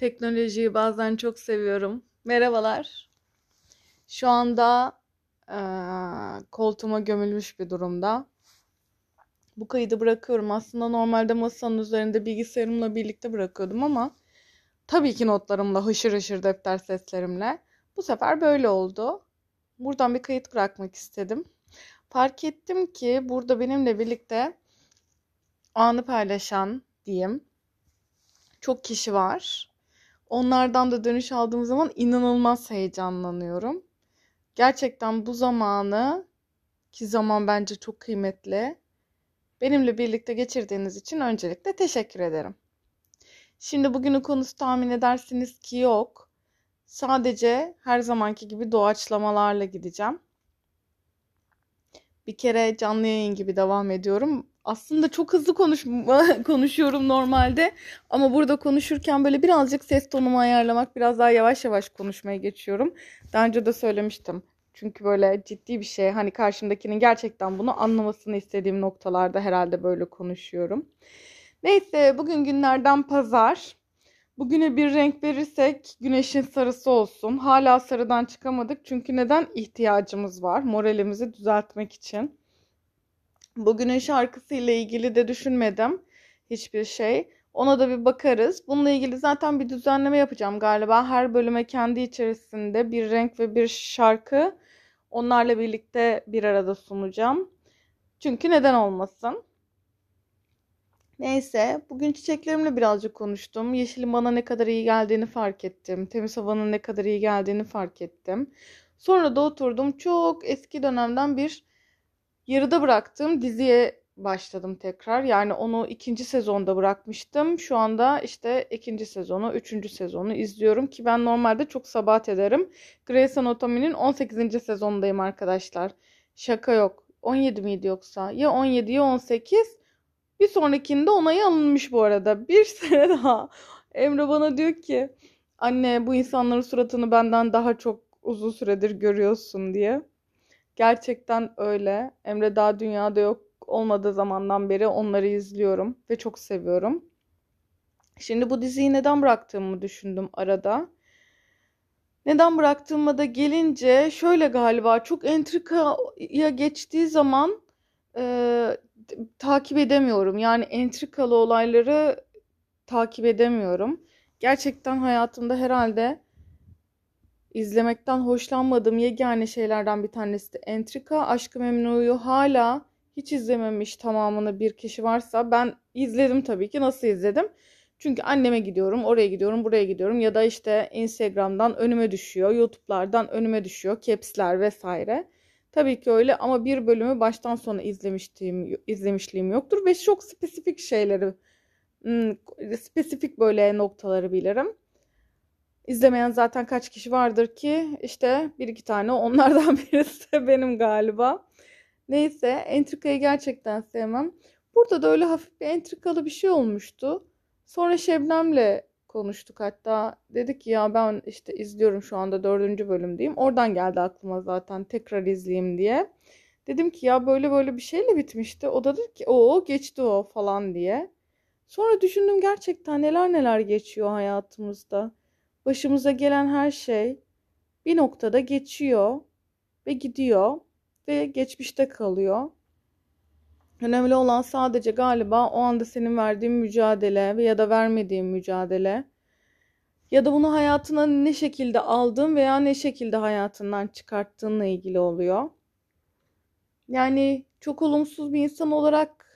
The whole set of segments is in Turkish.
Teknolojiyi bazen çok seviyorum. Merhabalar. Şu anda eee, koltuğuma gömülmüş bir durumda. Bu kaydı bırakıyorum. Aslında normalde masanın üzerinde bilgisayarımla birlikte bırakıyordum ama tabii ki notlarımla, hışır hışır defter seslerimle. Bu sefer böyle oldu. Buradan bir kayıt bırakmak istedim. Fark ettim ki burada benimle birlikte anı paylaşan diyeyim çok kişi var. Onlardan da dönüş aldığım zaman inanılmaz heyecanlanıyorum. Gerçekten bu zamanı ki zaman bence çok kıymetli. Benimle birlikte geçirdiğiniz için öncelikle teşekkür ederim. Şimdi bugünün konusu tahmin edersiniz ki yok. Sadece her zamanki gibi doğaçlamalarla gideceğim. Bir kere canlı yayın gibi devam ediyorum. Aslında çok hızlı konuşma, konuşuyorum normalde. Ama burada konuşurken böyle birazcık ses tonumu ayarlamak, biraz daha yavaş yavaş konuşmaya geçiyorum. Daha önce de söylemiştim. Çünkü böyle ciddi bir şey. Hani karşımdakinin gerçekten bunu anlamasını istediğim noktalarda herhalde böyle konuşuyorum. Neyse bugün günlerden pazar. Bugüne bir renk verirsek güneşin sarısı olsun. Hala sarıdan çıkamadık. Çünkü neden ihtiyacımız var? Moralimizi düzeltmek için. Bugünün şarkısıyla ilgili de düşünmedim hiçbir şey. Ona da bir bakarız. Bununla ilgili zaten bir düzenleme yapacağım galiba. Her bölüme kendi içerisinde bir renk ve bir şarkı onlarla birlikte bir arada sunacağım. Çünkü neden olmasın? Neyse, bugün çiçeklerimle birazcık konuştum. Yeşilin bana ne kadar iyi geldiğini fark ettim. Temiz havanın ne kadar iyi geldiğini fark ettim. Sonra da oturdum. Çok eski dönemden bir yarıda bıraktığım diziye başladım tekrar. Yani onu ikinci sezonda bırakmıştım. Şu anda işte ikinci sezonu, üçüncü sezonu izliyorum ki ben normalde çok sabahat ederim. Grey's Anatomy'nin 18. sezondayım arkadaşlar. Şaka yok. 17 miydi yoksa? Ya 17 ya 18. Bir sonrakinde onayı alınmış bu arada. Bir sene daha. Emre bana diyor ki anne bu insanların suratını benden daha çok uzun süredir görüyorsun diye. Gerçekten öyle. Emre daha dünyada yok olmadığı zamandan beri onları izliyorum ve çok seviyorum. Şimdi bu diziyi neden bıraktığımı düşündüm arada. Neden bıraktığıma da gelince şöyle galiba çok entrikaya geçtiği zaman e, takip edemiyorum. Yani entrikalı olayları takip edemiyorum. Gerçekten hayatımda herhalde izlemekten hoşlanmadığım yegane şeylerden bir tanesi de entrika. Aşkı Memnu'yu hala hiç izlememiş tamamını bir kişi varsa ben izledim tabii ki. Nasıl izledim? Çünkü anneme gidiyorum, oraya gidiyorum, buraya gidiyorum ya da işte Instagram'dan önüme düşüyor, YouTube'lardan önüme düşüyor, caps'ler vesaire. Tabii ki öyle ama bir bölümü baştan sona izlemişliğim, izlemişliğim yoktur ve çok spesifik şeyleri, hmm, spesifik böyle noktaları bilirim. İzlemeyen zaten kaç kişi vardır ki işte bir iki tane onlardan birisi de benim galiba. Neyse entrikayı gerçekten sevmem. Burada da öyle hafif bir entrikalı bir şey olmuştu. Sonra Şebnem'le konuştuk hatta. Dedi ki ya ben işte izliyorum şu anda dördüncü bölümdeyim. Oradan geldi aklıma zaten tekrar izleyeyim diye. Dedim ki ya böyle böyle bir şeyle bitmişti. O da dedi ki o geçti o falan diye. Sonra düşündüm gerçekten neler neler geçiyor hayatımızda. Başımıza gelen her şey bir noktada geçiyor ve gidiyor ve geçmişte kalıyor. Önemli olan sadece galiba o anda senin verdiğin mücadele ya da vermediğin mücadele ya da bunu hayatına ne şekilde aldığın veya ne şekilde hayatından çıkarttığınla ilgili oluyor. Yani çok olumsuz bir insan olarak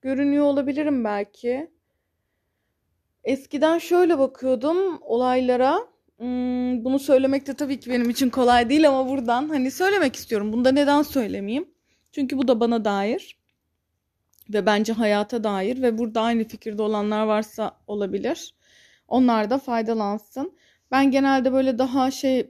görünüyor olabilirim belki. Eskiden şöyle bakıyordum olaylara. Hmm, bunu söylemek de tabii ki benim için kolay değil ama buradan hani söylemek istiyorum. Bunda neden söylemeyeyim? Çünkü bu da bana dair ve bence hayata dair ve burada aynı fikirde olanlar varsa olabilir. Onlar da faydalansın. Ben genelde böyle daha şey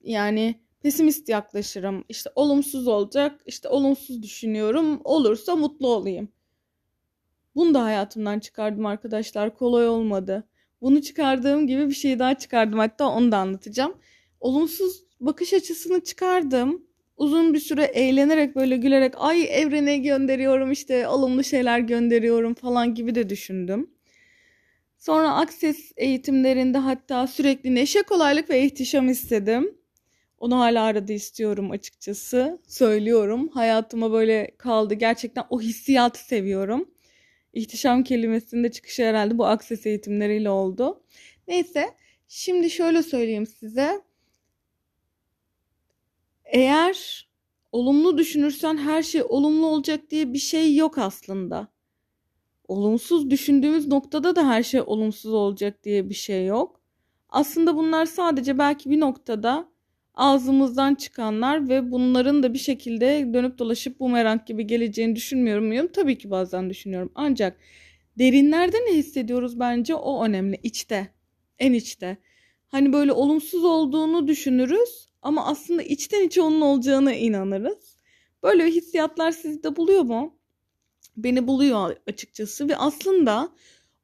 yani pesimist yaklaşırım. İşte olumsuz olacak, işte olumsuz düşünüyorum. Olursa mutlu olayım. Bunu da hayatımdan çıkardım arkadaşlar. Kolay olmadı. Bunu çıkardığım gibi bir şey daha çıkardım. Hatta onu da anlatacağım. Olumsuz bakış açısını çıkardım. Uzun bir süre eğlenerek böyle gülerek ay evrene gönderiyorum işte olumlu şeyler gönderiyorum falan gibi de düşündüm. Sonra Akses eğitimlerinde hatta sürekli neşe, kolaylık ve ihtişam istedim. Onu hala arada istiyorum açıkçası. Söylüyorum. Hayatıma böyle kaldı. Gerçekten o hissiyatı seviyorum. İhtişam kelimesinde çıkışı herhalde bu akses eğitimleriyle oldu. Neyse şimdi şöyle söyleyeyim size. Eğer olumlu düşünürsen her şey olumlu olacak diye bir şey yok aslında. Olumsuz düşündüğümüz noktada da her şey olumsuz olacak diye bir şey yok. Aslında bunlar sadece belki bir noktada ağzımızdan çıkanlar ve bunların da bir şekilde dönüp dolaşıp bumerang gibi geleceğini düşünmüyorum muyum? Tabii ki bazen düşünüyorum. Ancak derinlerde ne hissediyoruz bence o önemli. İçte. En içte. Hani böyle olumsuz olduğunu düşünürüz ama aslında içten içe onun olacağına inanırız. Böyle hissiyatlar sizde buluyor mu? Beni buluyor açıkçası ve aslında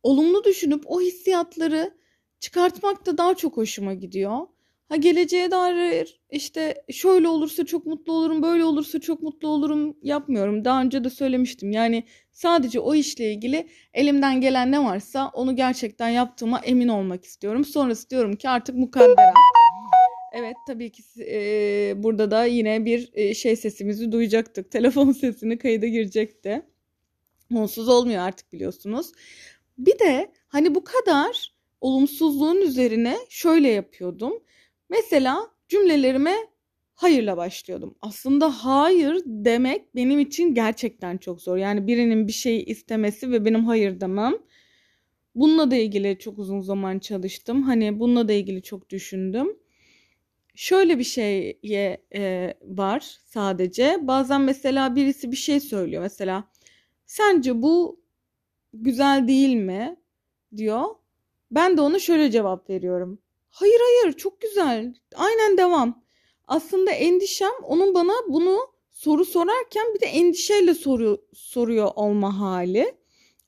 olumlu düşünüp o hissiyatları çıkartmak da daha çok hoşuma gidiyor. Ha geleceğe dair işte şöyle olursa çok mutlu olurum, böyle olursa çok mutlu olurum yapmıyorum. Daha önce de söylemiştim. Yani sadece o işle ilgili elimden gelen ne varsa onu gerçekten yaptığıma emin olmak istiyorum. Sonrası diyorum ki artık mukadderat. Evet tabii ki e, burada da yine bir e, şey sesimizi duyacaktık. Telefon sesini kayda girecekti. Onsuz olmuyor artık biliyorsunuz. Bir de hani bu kadar olumsuzluğun üzerine şöyle yapıyordum. Mesela cümlelerime hayırla başlıyordum. Aslında hayır demek benim için gerçekten çok zor. Yani birinin bir şeyi istemesi ve benim hayır demem. Bununla da ilgili çok uzun zaman çalıştım. Hani bununla da ilgili çok düşündüm. Şöyle bir şeye e, var sadece. Bazen mesela birisi bir şey söylüyor. Mesela sence bu güzel değil mi? diyor. Ben de ona şöyle cevap veriyorum. Hayır hayır çok güzel. Aynen devam. Aslında endişem onun bana bunu soru sorarken bir de endişeyle soruyor, soruyor olma hali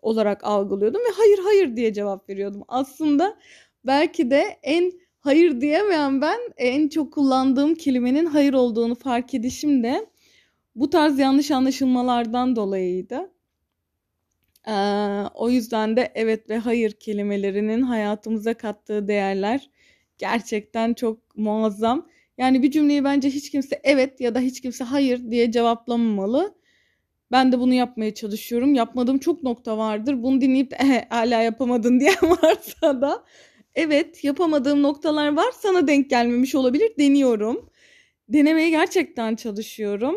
olarak algılıyordum ve hayır hayır diye cevap veriyordum. Aslında belki de en hayır diyemeyen ben en çok kullandığım kelimenin hayır olduğunu fark edişim de bu tarz yanlış anlaşılmalardan dolayıydı. Ee, o yüzden de evet ve hayır kelimelerinin hayatımıza kattığı değerler gerçekten çok muazzam. Yani bir cümleyi bence hiç kimse evet ya da hiç kimse hayır diye cevaplamamalı. Ben de bunu yapmaya çalışıyorum. Yapmadığım çok nokta vardır. Bunu dinleyip de hala yapamadın diye varsa da evet yapamadığım noktalar var. Sana denk gelmemiş olabilir. Deniyorum. Denemeye gerçekten çalışıyorum.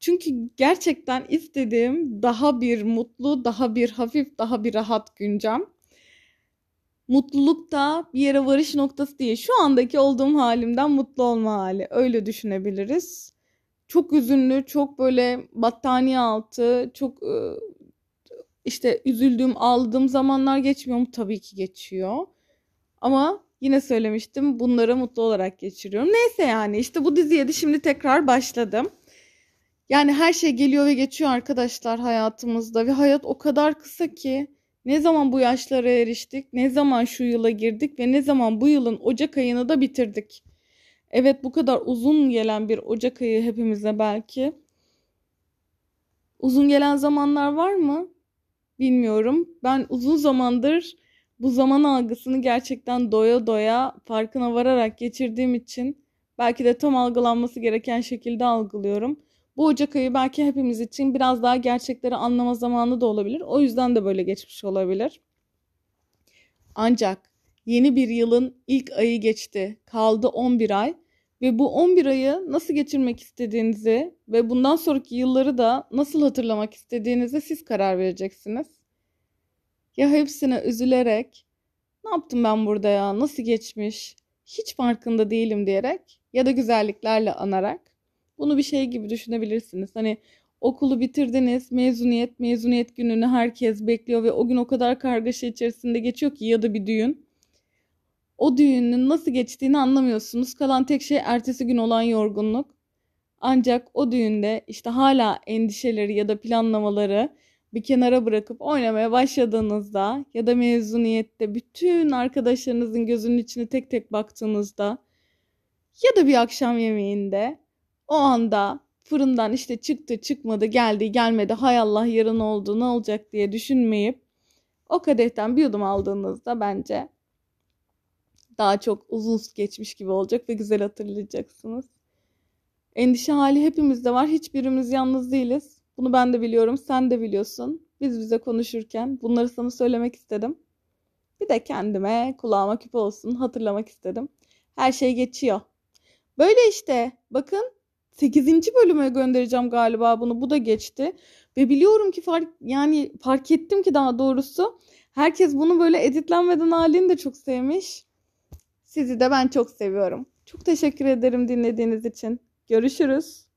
Çünkü gerçekten istediğim daha bir mutlu, daha bir hafif, daha bir rahat güncem mutluluk da bir yere varış noktası değil. Şu andaki olduğum halimden mutlu olma hali. Öyle düşünebiliriz. Çok üzünlü, çok böyle battaniye altı, çok ıı, işte üzüldüğüm, ağladığım zamanlar geçmiyor mu? Tabii ki geçiyor. Ama yine söylemiştim bunları mutlu olarak geçiriyorum. Neyse yani işte bu diziye de şimdi tekrar başladım. Yani her şey geliyor ve geçiyor arkadaşlar hayatımızda ve hayat o kadar kısa ki ne zaman bu yaşlara eriştik, ne zaman şu yıla girdik ve ne zaman bu yılın Ocak ayını da bitirdik. Evet bu kadar uzun gelen bir Ocak ayı hepimize belki. Uzun gelen zamanlar var mı? Bilmiyorum. Ben uzun zamandır bu zaman algısını gerçekten doya doya farkına vararak geçirdiğim için belki de tam algılanması gereken şekilde algılıyorum. Bu Ocak ayı belki hepimiz için biraz daha gerçekleri anlama zamanı da olabilir. O yüzden de böyle geçmiş olabilir. Ancak yeni bir yılın ilk ayı geçti. Kaldı 11 ay ve bu 11 ayı nasıl geçirmek istediğinizi ve bundan sonraki yılları da nasıl hatırlamak istediğinizi siz karar vereceksiniz. Ya hepsine üzülerek ne yaptım ben burada ya nasıl geçmiş hiç farkında değilim diyerek ya da güzelliklerle anarak bunu bir şey gibi düşünebilirsiniz. Hani okulu bitirdiniz, mezuniyet, mezuniyet gününü herkes bekliyor ve o gün o kadar kargaşa içerisinde geçiyor ki ya da bir düğün. O düğünün nasıl geçtiğini anlamıyorsunuz. Kalan tek şey ertesi gün olan yorgunluk. Ancak o düğünde işte hala endişeleri ya da planlamaları bir kenara bırakıp oynamaya başladığınızda ya da mezuniyette bütün arkadaşlarınızın gözünün içine tek tek baktığınızda ya da bir akşam yemeğinde o anda fırından işte çıktı çıkmadı geldi gelmedi hay Allah yarın oldu ne olacak diye düşünmeyip O kadehten bir yudum aldığınızda bence daha çok uzun geçmiş gibi olacak ve güzel hatırlayacaksınız. Endişe hali hepimizde var. Hiçbirimiz yalnız değiliz. Bunu ben de biliyorum, sen de biliyorsun. Biz bize konuşurken bunları sana söylemek istedim. Bir de kendime kulağıma küpe olsun hatırlamak istedim. Her şey geçiyor. Böyle işte. Bakın 8. bölüme göndereceğim galiba bunu. Bu da geçti. Ve biliyorum ki fark yani fark ettim ki daha doğrusu herkes bunu böyle editlenmeden halini de çok sevmiş. Sizi de ben çok seviyorum. Çok teşekkür ederim dinlediğiniz için. Görüşürüz.